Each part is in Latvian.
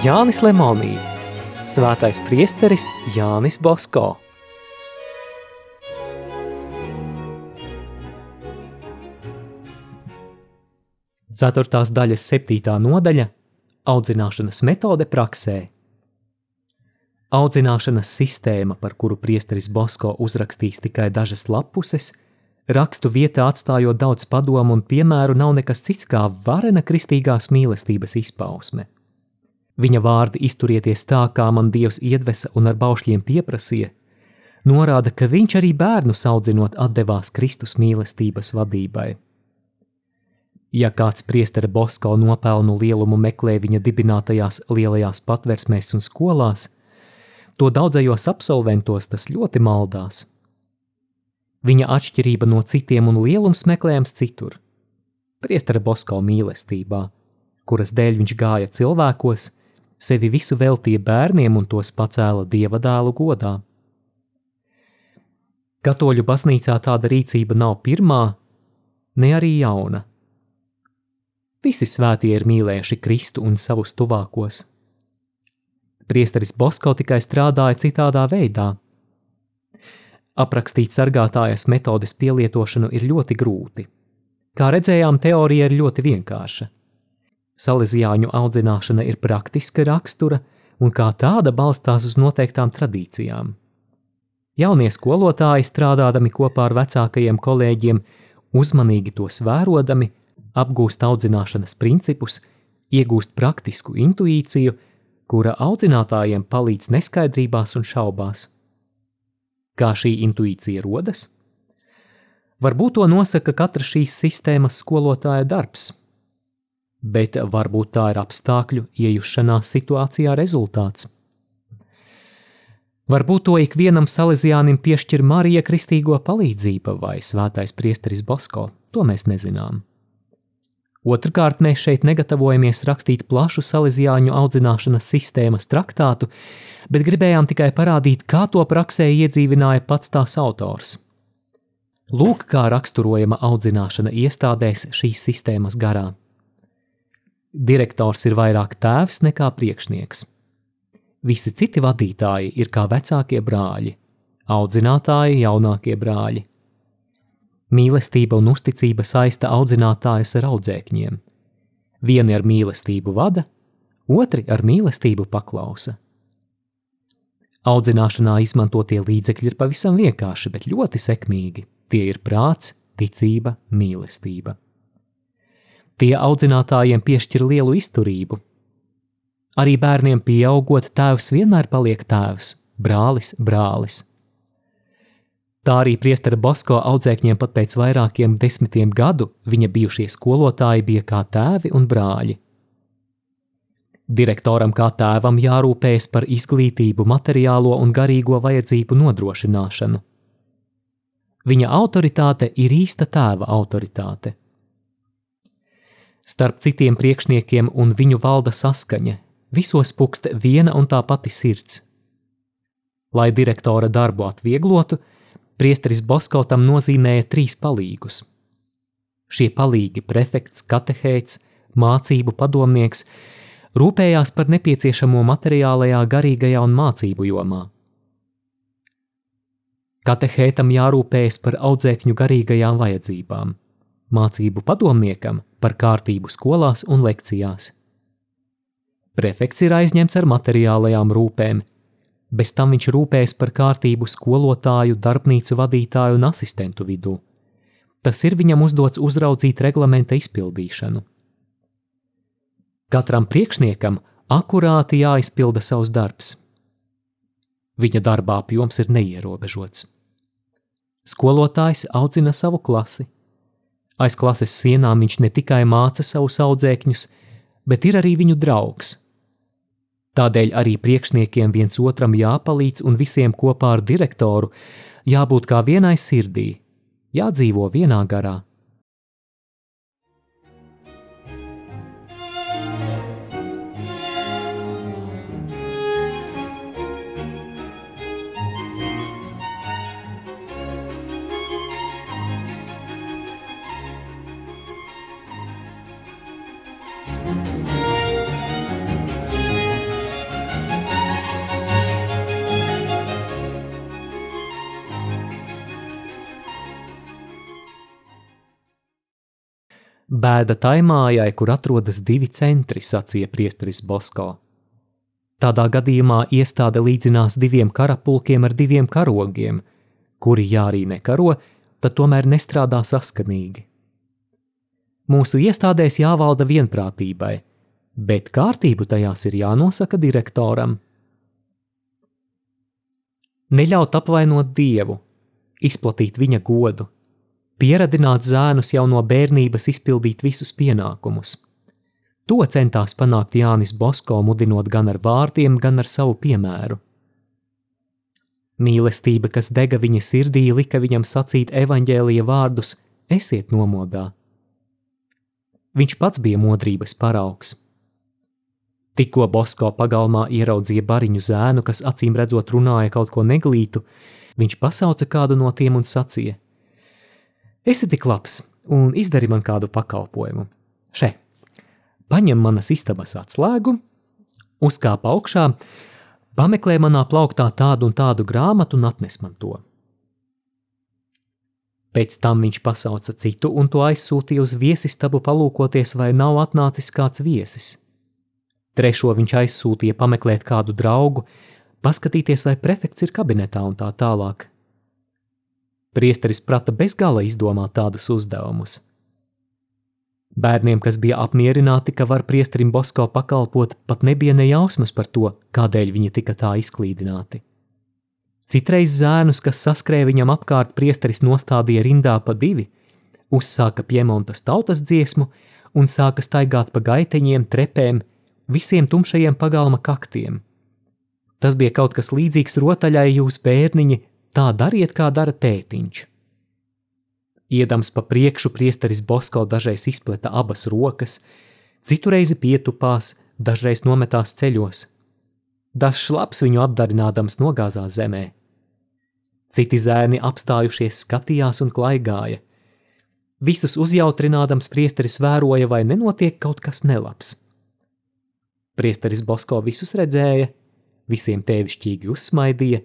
Jānis Lemonī, svētais priesteris Jānis Bosko. Ceturtās daļas septītā nodaļa – audzināšanas metode praksē. Audzināšanas sistēma, par kuru priesteris Bosko uzrakstīs tikai dažas lapuses, rakstu vietā atstājot daudz padomu un piemēru, nav nekas cits kā varena kristīgās mīlestības izpausme. Viņa vārdi izturieties tā, kā man Dievs iedvesa un ar baušļiem pieprasīja, norāda, ka viņš arī bērnus audzinot atdevās Kristus mīlestības vadībai. Ja kāds priestera Bosko nopelnu lielumu meklē viņa dibinātajās lielajās patversmēs un skolās, to daudzajos absolventos tas ļoti maldās. Viņa atšķirība no citiem un lielums meklējams citur - priestera Bosko mīlestībā, kuras dēļ viņš gāja cilvēkos, sevi visu veltīja bērniem un tos pacēla dieva dēlu godā. Katoļu baznīcā tāda rīcība nav pirmā, ne arī jauna. Visi svētie ir mīlējuši Kristu un savus tuvākos. Priesteris Bosko tikai strādāja citādā veidā. Aprakstīt sargātājas metodes pielietošanu ir ļoti grūti. Kā redzējām, teorija ir ļoti vienkārša. Salīdzjāņu audzināšana ir praktiska rakstura un kā tāda balstās uz noteiktām tradīcijām. Jaunie skolotāji, strādādami kopā ar vecākajiem kolēģiem, uzmanīgi tos vērodami, apgūst audzināšanas principus, iegūst praktisku intuīciju, kura audzinātājiem palīdz neskaidrībās un šaubās. Kā šī intuīcija rodas? Varbūt to nosaka katra šīs sistēmas skolotāja darbs, bet varbūt tā ir apstākļu iejušanās situācijā rezultāts. Varbūt to ikvienam salīdzjānim piešķir Marija Kristīgo palīdzība vai svētais priesteris Bosko, to mēs nezinām. Otrakārt, mēs šeit negatavojamies rakstīt plašu salīdzjāņu audzināšanas sistēmas traktātu, bet gribējām tikai parādīt, kā to praksē iedzīvināja pats tās autors. Lūk, kā raksturojama audzināšana iestādēs šīs sistēmas garā. Direktors ir vairāk tēvs nekā priekšnieks. Visi citi vadītāji ir kā vecākie brāļi, audzinātāji jaunākie brāļi. Mīlestība un uzticība saista audzinātājus ar audzēkņiem. Vieni ar mīlestību vada, otri ar mīlestību paklausa. Audzināšanā izmantotie līdzekļi ir pavisam vienkārši, bet ļoti sekmīgi. Tie ir prāts, ticība, mīlestība. Tie audzinātājiem piešķir lielu izturību. Arī bērniem pieaugot, tēvs vienmēr paliek tēvs, brālis, brālis. Tā arī priestera Bosko audzēkņiem pat pēc vairākiem desmitiem gadu viņa bijušie skolotāji bija kā tēvi un brāļi. Direktoram kā tēvam jārūpējas par izglītību, materiālo un garīgo vajadzību nodrošināšanu. Viņa autoritāte ir īsta tēva autoritāte. Starp citiem priekšniekiem un viņu valda saskaņa, visos pukst viena un tā pati sirds. Lai direktora darbu atvieglotu, priesteris Bosko tam nozīmēja trīs palīgus. Šie palīgi prefekts, katehēts, mācību padomnieks rūpējās par nepieciešamo materiālajā, garīgajā un mācību jomā. Katehētam jārūpējas par audzēkņu garīgajām vajadzībām, mācību padomniekam par kārtību skolās un lekcijās. Prefekts ir aizņemts ar materiālajām rūpēm, Bez tam viņš rūpējas par kārtību skolotāju, darbnīcu vadītāju un asistentu vidū. Tas ir viņam uzdots uzraudzīt reglamenta izpildīšanu. Katram priekšniekam akurāti jāizpilda savs darbs. Viņa darba apjoms ir neierobežots. Skolotājs audzina savu klasi. Aiz klases sienām viņš ne tikai māca savus audzēkņus, bet ir arī viņu draugs – Tādēļ arī priekšniekiem viens otram jāpalīdz un visiem kopā ar direktoru jābūt kā vienai sirdī, jādzīvo vienā garā. Bēda tai mājai, kur atrodas divi centri, sacīja priesteris Bosko. Tādā gadījumā iestāde līdzinās diviem karapulkiem ar diviem karogiem, kuri, ja arī nekaro, tad tomēr nestrādā saskanīgi. Mūsu iestādēs jāvalda vienprātībai, bet kārtību tajās ir jānosaka direktoram. Neļaut apvainot dievu, izplatīt viņa godu, pieradināt zēnus jau no bērnības izpildīt visus pienākumus. To centās panākt Jānis Bosko, mudinot gan ar vārdiem, gan ar savu piemēru. Mīlestība, kas dega viņa sirdī, lika viņam sacīt evaņģēlīja vārdus: Esiet nomodā! Viņš pats bija modrības paraugs. Tikko Bosko pagalmā ieraudzīja bariņu zēnu, kas acīm redzot runāja kaut ko neglītu, viņš pasauca kādu no tiem un sacīja: Esi tik labs un izdari man kādu pakalpojumu. Še, paņem manas istabas atslēgu, uzkāp augšā, pameklē manā plauktā tādu un tādu grāmatu un atnes man to. Pēc tam viņš pasauca citu un to aizsūtīja uz viesistabu palūkoties, vai nav atnācis kāds viesis. Trešo viņš aizsūtīja pameklēt kādu draugu, paskatīties, vai prefekts ir kabinetā un tā tālāk. Priesteris prata bezgala izdomāt tādus uzdevumus. Bērniem, kas bija apmierināti, ka var priesterim Bosko pakalpot, pat nebija nejausmas par to, kādēļ viņi tika tā izklīdināti. Citreiz zēnus, kas saskrēja viņam apkārt, priesteris nostādīja rindā pa divi, uzsāka piemontas tautas dziesmu un sāka staigāt pa gaiteņiem, trepēm, visiem tumšajiem pagalma kaktiem. Tas bija kaut kas līdzīgs rotaļai jūs bērniņi, tā dariet, kā dara tētiņš. Iedams pa priekšu, priesteris Bosko dažreiz izpleta abas rokas, citu reizi pietupās, dažreiz nometās ceļos. Dažs labs viņu apdarinādams nogāzās zemē. Citi zēni apstājušies skatījās un klaigāja. Visus uzjautrinādams priesteris vēroja, vai nenotiek kaut kas nelabs. Priesteris Bosko visus redzēja, visiem tēvišķīgi uzsmaidīja,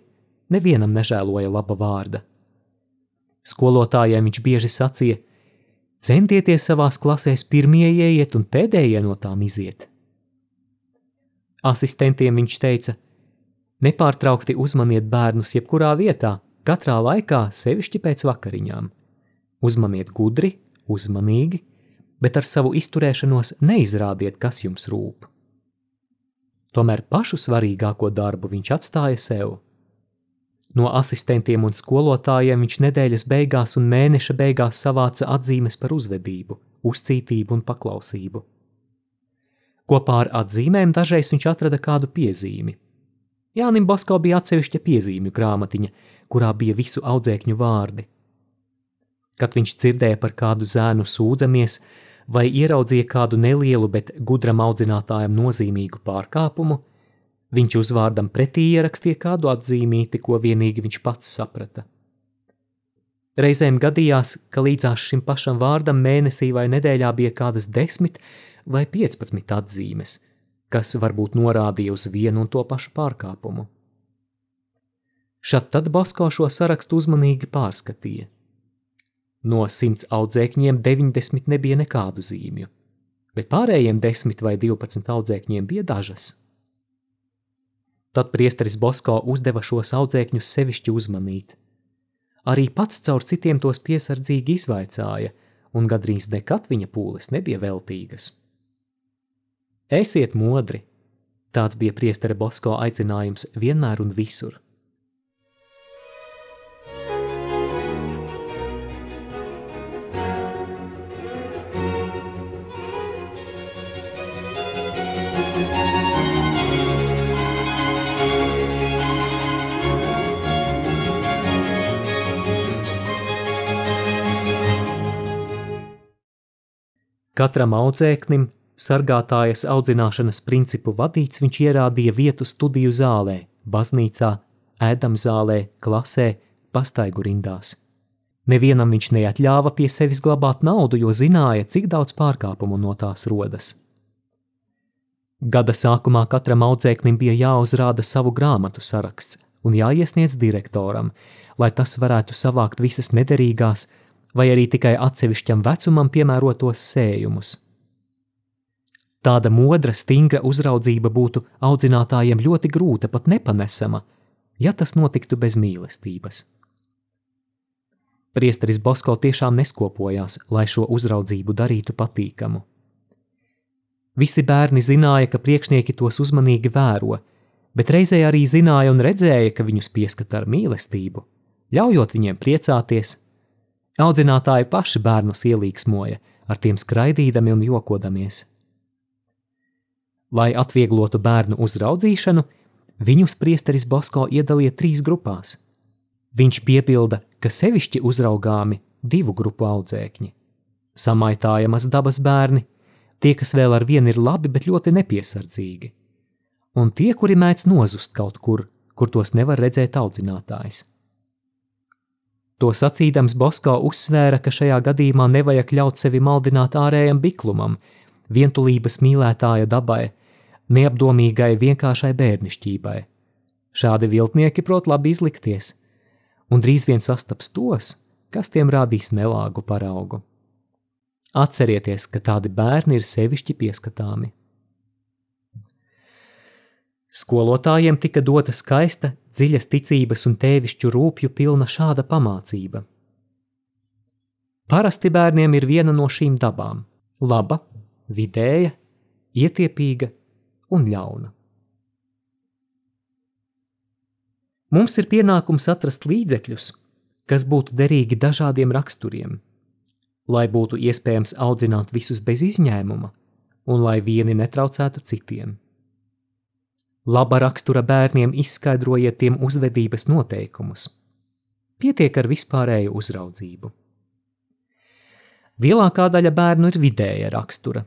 nevienam nežēloja laba vārda. Skolotājiem viņš bieži sacīja: Centieties savās klasēs pirmie ieiet un pēdējie no tām iziet. Asistentiem viņš teica: Nepārtraukti uzmaniet bērnus jebkurā vietā, katrā laikā, sevišķi pēc vakariņām. Uzmaniet gudri, uzmanīgi, bet ar savu izturēšanos neizrādiet, kas jums rūp. Tomēr pašu svarīgāko darbu viņš atstāja sev. No asistentiem un skolotājiem viņš nedēļas beigās un mēneša beigās savāca atzīmes par uzvedību, uzcītību un paklausību. Kopā ar atzīmēm dažreiz viņš atrada kādu piezīmi. Jānim Basko bija atsevišķa piezīmju grāmatiņa, kurā bija visu audzēkņu vārdi. Kad viņš dzirdēja par kādu zēnu sūdzamies vai ieraudzīja kādu nelielu, bet gudram audzinātājam nozīmīgu pārkāpumu, Viņš uzvārdam pretī ierakstīja kādu atzīmīti, ko vienīgi viņš pats saprata. Reizēm gadījās, ka līdzās šim pašam vārdam mēnesī vai nedēļā bija kādas desmit vai piecpadsmit atzīmes, kas varbūt norādīja uz vienu un to pašu pārkāpumu. Šad tad Basko šo sarakstu uzmanīgi pārskatīja. No simts audzēkņiem 90 nebija nekādu zīmju, bet pārējiem 10 vai 12 audzēkņiem bija dažas. Tad priesteris Bosko uzdeva šos audzēkņus sevišķi uzmanīt. Arī pats caur citiem tos piesardzīgi izvaicāja, un gandrīz nekad viņa pūles nebija veltīgas. Esiet modri! Tāds bija priestera Bosko aicinājums vienmēr un visur. Katram audzēknim, sargātājas audzināšanas principu vadīts, viņš ierādīja vietu studiju zālē, baznīcā, ēdamzālē, klasē, pastaigu rindās. Nevienam viņš neatļāva pie sevis glabāt naudu, jo zināja, cik daudz pārkāpumu no tās rodas. Gada sākumā katram audzēknim bija jāuzrāda savu grāmatu saraksts un jāiesniedz direktoram, lai tas varētu savākt visas nederīgās vai arī tikai atsevišķam vecumam piemērotos sējumus. Tāda modra, stingra uzraudzība būtu audzinātājiem ļoti grūta, pat nepanesama, ja tas notiktu bez mīlestības. Priesteris Bosko tiešām neskopojās, lai šo uzraudzību darītu patīkamu. Visi bērni zināja, ka priekšnieki tos uzmanīgi vēro, bet reizē arī zināja un redzēja, ka viņus pieskata ar mīlestību, ļaujot viņiem priecāties. Audzinātāji paši bērnus ielīgsmoja, ar tiem skraidīdami un jokodamies. Lai atvieglotu bērnu uzraudzīšanu, viņus priesteris Bosko iedalīja trīs grupās. Viņš piebilda, ka sevišķi uzraugāmi divu grupu audzēkņi - samaitājamas dabas bērni, tie, kas vēl ar vienu ir labi, bet ļoti nepiesardzīgi, un tie, kuri mēdz nozust kaut kur, kur tos nevar redzēt audzinātājs. To sacīdams Bosko uzsvēra, ka šajā gadījumā nevajag ļaut sevi maldināt ārējam biklumam, vientulības mīlētāja dabai, neapdomīgai vienkāršai bērnišķībai. Šādi viltnieki prot labi izlikties, un drīz vien sastaps tos, kas tiem rādīs nelāgu paraugu. Atcerieties, ka tādi bērni ir sevišķi pieskatāmi. Skolotājiem tika dota skaista, dziļas ticības un tēvišķu rūpju pilna šāda pamācība. Parasti bērniem ir viena no šīm dabām - laba, vidēja, ietiepīga un ļauna. Mums ir pienākums atrast līdzekļus, kas būtu derīgi dažādiem raksturiem, lai būtu iespējams audzināt visus bez izņēmuma un lai vieni netraucētu citiem. Laba rakstura bērniem izskaidrojiet tiem uzvedības noteikumus. Pietiek ar vispārēju uzraudzību. Lielākā daļa bērnu ir vidēja rakstura,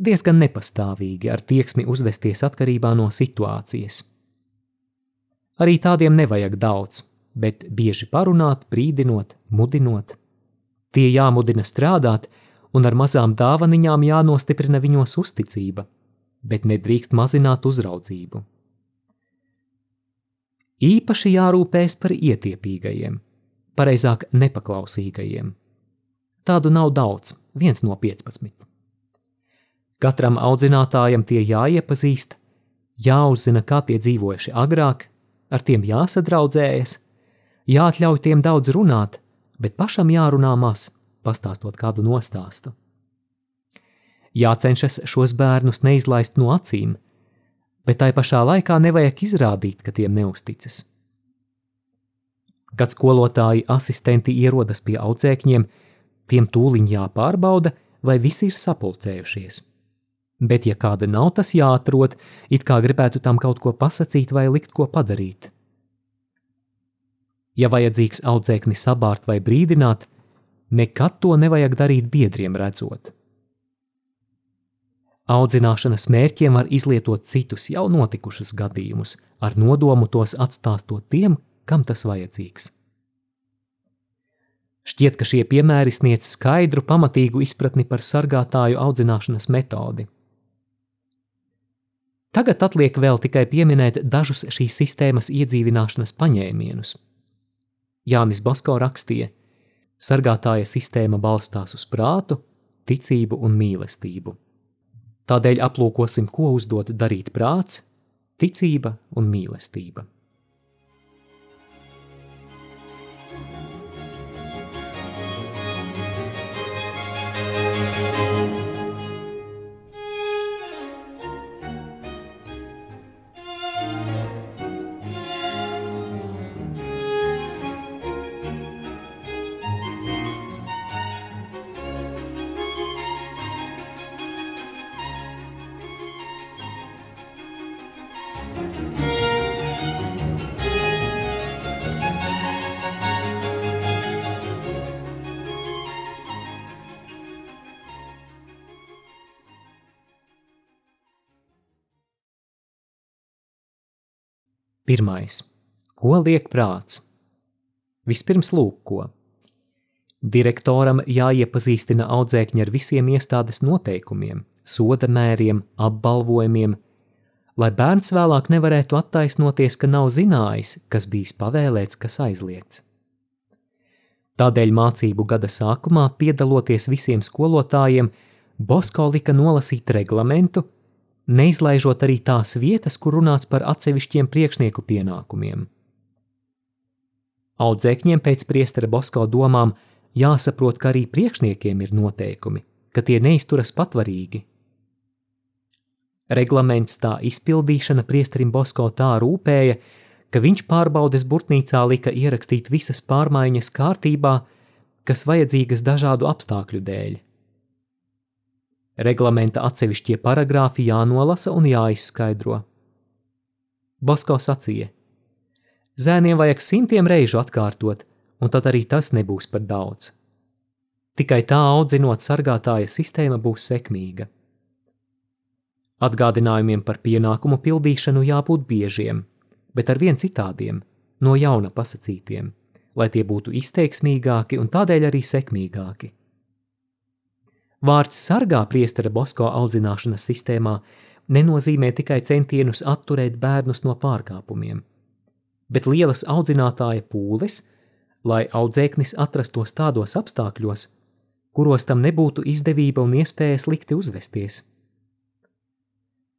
diezgan nepastāvīgi ar tieksmi uzvesties atkarībā no situācijas. Arī tādiem nevajag daudz, bet bieži parunāt, brīdinot, mudinot. Tie jāmudina strādāt, un ar mazām dāvaniņām jānostiprina viņos uzticība, bet nedrīkst mazināt uzraudzību. Īpaši jārūpēs par ietiepīgajiem, pareizāk nepaklausīgajiem. Tādu nav daudz, viens no 15. Katram audzinātājam tie jāiepazīst, jāuzzina, kā tie dzīvojuši agrāk, ar tiem jāsadraudzējas, jāatļauj tiem daudz runāt, bet pašam jārunā maz, pastāstot kādu nostāstu. Jācenšas šos bērnus neizlaist no acīm, bet tai pašā laikā nevajag izrādīt, ka tiem neusticas. Kad skolotāji asistenti ierodas pie audzēkņiem, tiem tūliņ jāpārbauda, vai visi ir sapulcējušies. Bet, ja kāda nav, tas jāatrod, it kā gribētu tam kaut ko pasakīt vai likt ko padarīt. Ja vajadzīgs audzēkni sabārt vai brīdināt, nekad to nevajag darīt biedriem redzot. Audzināšanas mērķiem var izlietot citus jau notikušus gadījumus, ar nodomu tos atstāstot tiem, kam tas vajadzīgs. Šķiet, ka šie piemēri sniedz skaidru, pamatīgu izpratni par sargātāju audzināšanas metodi. Tagad atliek vēl tikai pieminēt dažus šīs sistēmas iedzīvināšanas paņēmienus. Jānis Basko rakstīja: Sargātāja sistēma balstās uz prātu, ticību un mīlestību. Tādēļ aplūkosim, ko uzdot darīt prāts, ticība un mīlestība. Pirmais. Ko liek prāts? Vispirms lūk, ko. Direktoram jāiepazīstina audzēkņi ar visiem iestādes noteikumiem, soda mēriem, apbalvojumiem, lai bērns vēlāk nevarētu attaisnoties, ka nav zinājis, kas bijis pavēlēts, kas aizliegts. Tādēļ mācību gada sākumā, piedaloties visiem skolotājiem, Bosko lika nolasīt reglamentu, neizlaižot arī tās vietas, kur runāts par atsevišķiem priekšnieku pienākumiem. Audzēkņiem pēc priestera Bosko domām jāsaprot, ka arī priekšniekiem ir noteikumi, ka tie neizturas patvarīgi. Reglaments tā izpildīšana priesterim Bosko tā rūpēja, ka viņš pārbaudes burtnīcā lika ierakstīt visas pārmaiņas kārtībā, kas vajadzīgas dažādu apstākļu dēļ. Reglamenta atsevišķie paragrāfi jānolasa un jāizskaidro. Bosko sacīja: Zēniem vajag simtiem reižu atkārtot, un tad arī tas nebūs par daudz. Tikai tā audzinot sargātāja sistēma būs sekmīga. Atgādinājumiem par pienākumu pildīšanu jābūt biežiem, bet ar vien citādiem, no jauna pasacītiem, lai tie būtu izteiksmīgāki un tādēļ arī sekmīgāki. Vārds sargā priestera Bosko audzināšanas sistēmā nenozīmē tikai centienus atturēt bērnus no pārkāpumiem, bet lielas audzinātāja pūles, lai audzēknis atrastos tādos apstākļos, kuros tam nebūtu izdevība un iespēja slikti uzvesties.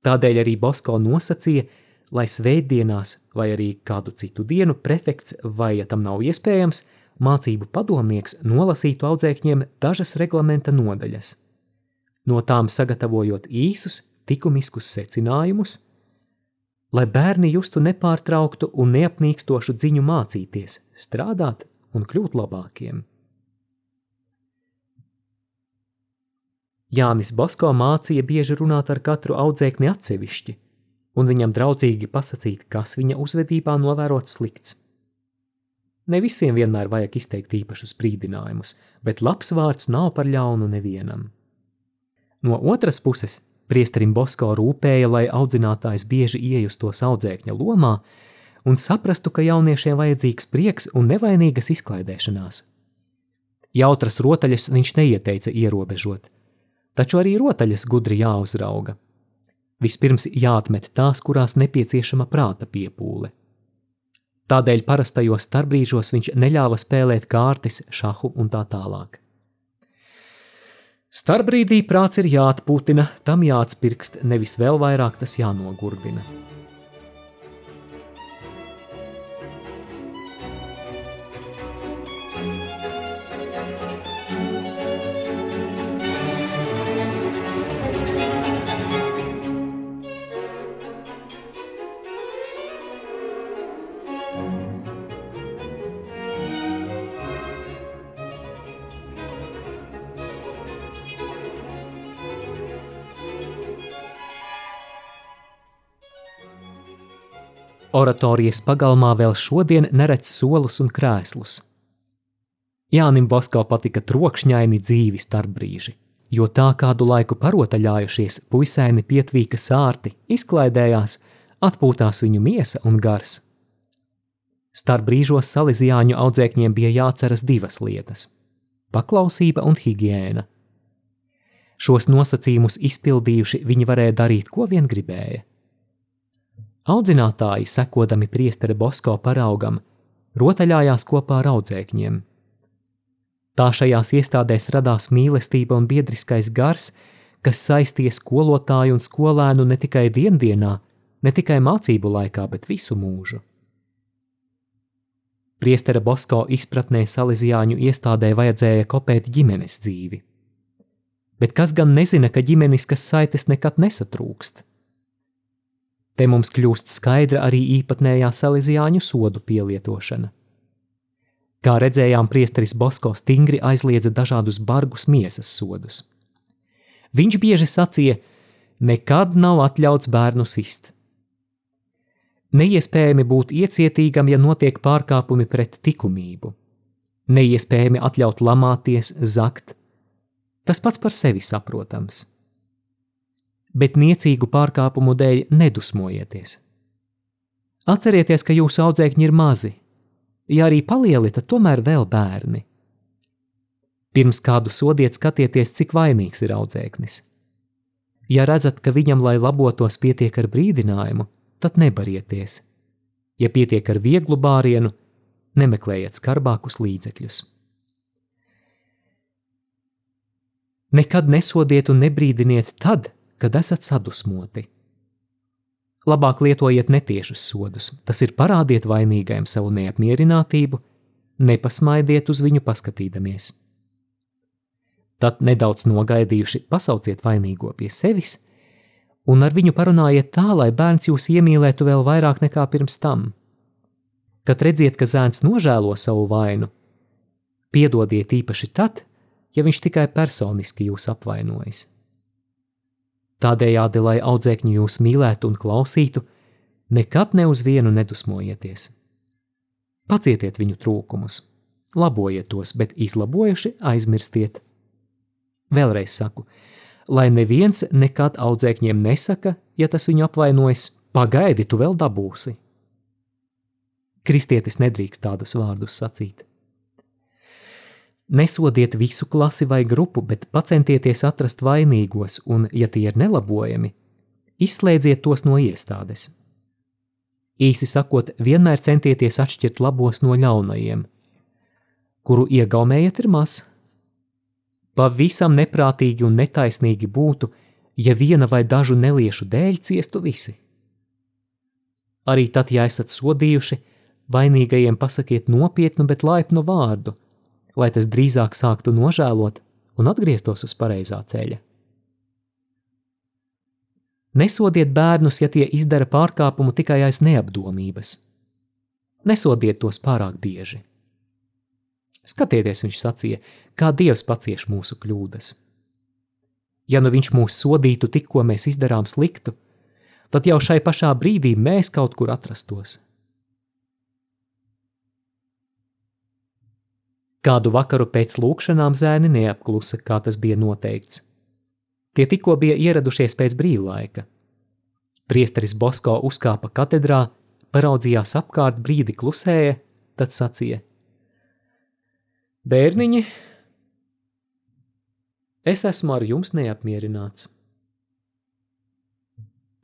Tādēļ arī Bosko nosacīja, lai svētdienās vai arī kādu citu dienu prefekts vai, ja tam nav iespējams, mācību padomnieks nolasītu audzēkņiem dažas reglamenta nodaļas, no tām sagatavojot īsus, likumiskus secinājumus, lai bērni justu nepārtrauktu un neapnīkstošu ziņu mācīties, strādāt un kļūt labākiem. Jānis Basko mācīja bieži runāt ar katru audzēkni atsevišķi, un viņam draudzīgi pasakīt, kas viņa uzvedībā novērots slikts. Ne visiem vienmēr vajag izteikt īpašus brīdinājumus, bet labs vārds nav par ļaunu nevienam. No otras puses, priesterim Bosko rūpēja, lai audzinātājs bieži iejustos audzēkņa lomā un saprastu, ka jauniešiem vajadzīgs prieks un nevainīgas izklaidēšanās. Jautras rotaļas viņš neieteica ierobežot, taču arī rotaļas gudri jāuzrauga. Vispirms jāatmet tās, kurās nepieciešama prāta piepūle. Tādēļ parastajos starpbrīžos viņš neļāva spēlēt kārtas, šahu un tā tālāk. Starpbrīdī prāts ir jāatpūtina, tam jāatspirkst, nevis vēl vairāk tas jānogurdina. Oratorijas pagalmā vēl šodien neredz solus un krēslus. Jānim Basko patika trokšņaini dzīvi starpbrīži, jo tā kādu laiku parotaļājušies, puisēni pietvīka sārti, izklaidējās, atpūtās viņu miesa un gars. Starpbrīžos salīdzjāņu audzēkņiem bija jāceras divas lietas - paklausība un higiēna. Šos nosacījumus izpildījuši, viņi varēja darīt, ko vien gribēja. Audzinātāji, sekodami priestera Bosko paraugam, rotaļājās kopā ar audzēkņiem. Tā šajās iestādēs radās mīlestība un biedriskais gars, kas saisties skolotāju un skolēnu ne tikai diendienā, ne tikai mācību laikā, bet visu mūžu. Priestera Bosko izpratnē Salīzijāņu iestādē vajadzēja kopēt ģimenes dzīvi. Bet kas gan nezina, ka ģimeniskas saites nekad nesatrūkst? Te mums kļūst skaidra arī īpatnējā salīdzjāņu sodu pielietošana. Kā redzējām, priesteris Bosko stingri aizliedza dažādus bargus miesas sodus. Viņš bieži sacīja, nekad nav atļauts bērnu sist. Neiespējami būt iecietīgam, ja notiek pārkāpumi pret likumību. Neiespējami atļaut lamāties, zakt. Tas pats par sevi saprotams bet niecīgu pārkāpumu dēļ nedusmojieties. Atcerieties, ka jūsu audzēkņi ir mazi, ja arī palieli, tad tomēr vēl bērni. Pirms kādu sodiet, skatieties, cik vainīgs ir audzēknis. Ja redzat, ka viņam, lai labotos, pietiek ar brīdinājumu, tad nebarieties. Ja pietiek ar vieglu bārienu, nemeklējiet skarbākus līdzekļus. Nekad nesodiet un nebrīdiniet tad, kad esat sadusmoti. Labāk lietojiet netiešus sodus, tas ir parādiet vainīgajam savu neapmierinātību, nepasmaidiet uz viņu paskatīdamies. Tad nedaudz nogaidījuši pasauciet vainīgo pie sevis un ar viņu parunājiet tā, lai bērns jūs iemīlētu vēl vairāk nekā pirms tam. Kad redziet, ka zēns nožēlo savu vainu, piedodiet īpaši tad, ja viņš tikai personiski jūs apvainojas. Tādējādi, lai audzēkņi jūs mīlētu un klausītu, nekad ne uz vienu nedusmojieties. Pacietiet viņu trūkumus, labojiet tos, bet izlabojuši aizmirstiet. Vēlreiz saku, lai neviens nekad audzēkņiem nesaka, ja tas viņu apvainojas, pagaidi, tu vēl dabūsi. Kristietis nedrīkst tādus vārdus sacīt. Nesodiet visu klasi vai grupu, bet centieties atrast vainīgos, un, ja tie ir nelabojami, izslēdziet tos no iestādes. Īsi sakot, vienmēr centieties atšķirt labos no ļaunajiem. Kuru iegaumējat ir maz? Pavisam neprātīgi un netaisnīgi būtu, ja viena vai dažu neliešu dēļ ciestu visi. Arī tad, ja esat sodījuši, vainīgajiem pasakiet nopietnu, bet laipnu vārdu – lai tas drīzāk sāktu nožēlot un atgrieztos uz pareizā ceļa. Nesodiet bērnus, ja tie izdara pārkāpumu tikai aiz neapdomības. Nesodiet tos pārāk bieži. Skatieties, viņš sacīja, kā Dievs pacieš mūsu kļūdas. Ja nu viņš mūs sodītu tikko mēs izdarām sliktu, tad jau šai pašā brīdī mēs kaut kur atrastos. Kādu vakaru pēc lūkšanām zēni neapklusa, kā tas bija noteikts. Tie tikko bija ieradušies pēc brīvlaika. Priesteris Bosko uzkāpa katedrā, paraudzījās apkārt, brīdi klusēja, tad sacīja: Bērniņi, es esmu ar jums neapmierināts.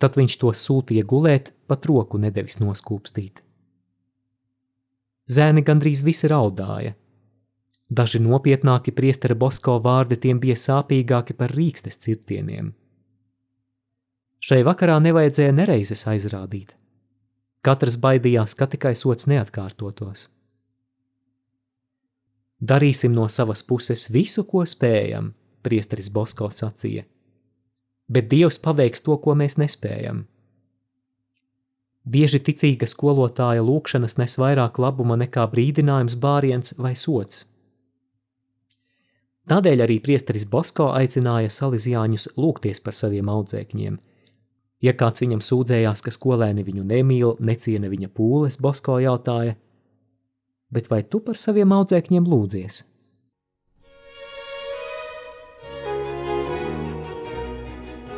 Tad viņš to sūtīja gulēt, pat roku nedevis noskūpstīt. Zēni gandrīz visi raudāja, Daži nopietnāki priestera Bosko vārdi tiem bija sāpīgāki par rīkstes cirtieniem. Šai vakarā nevajadzēja nereizes aizrādīt. Katrs baidījās, ka tikai sots neatkārtotos. Darīsim no savas puses visu, ko spējam, priesteris Bosko sacīja, bet Dievs paveiks to, ko mēs nespējam. Bieži ticīga skolotāja lūkšanas nes vairāk labuma nekā brīdinājums, bāriens vai sots. Tādēļ arī priesteris Bosko aicināja salīdzjāņus lūgties par saviem audzēkņiem. Ja kāds viņam sūdzējās, ka skolēni viņu nemīl, neciena viņa pūles, Bosko jautāja: Bet vai tu par saviem audzēkņiem lūdzies?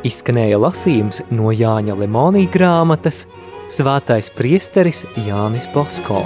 Izskanēja lasījums no Jāņa Lemonija grāmatas Svētais priesteris Jānis Bosko.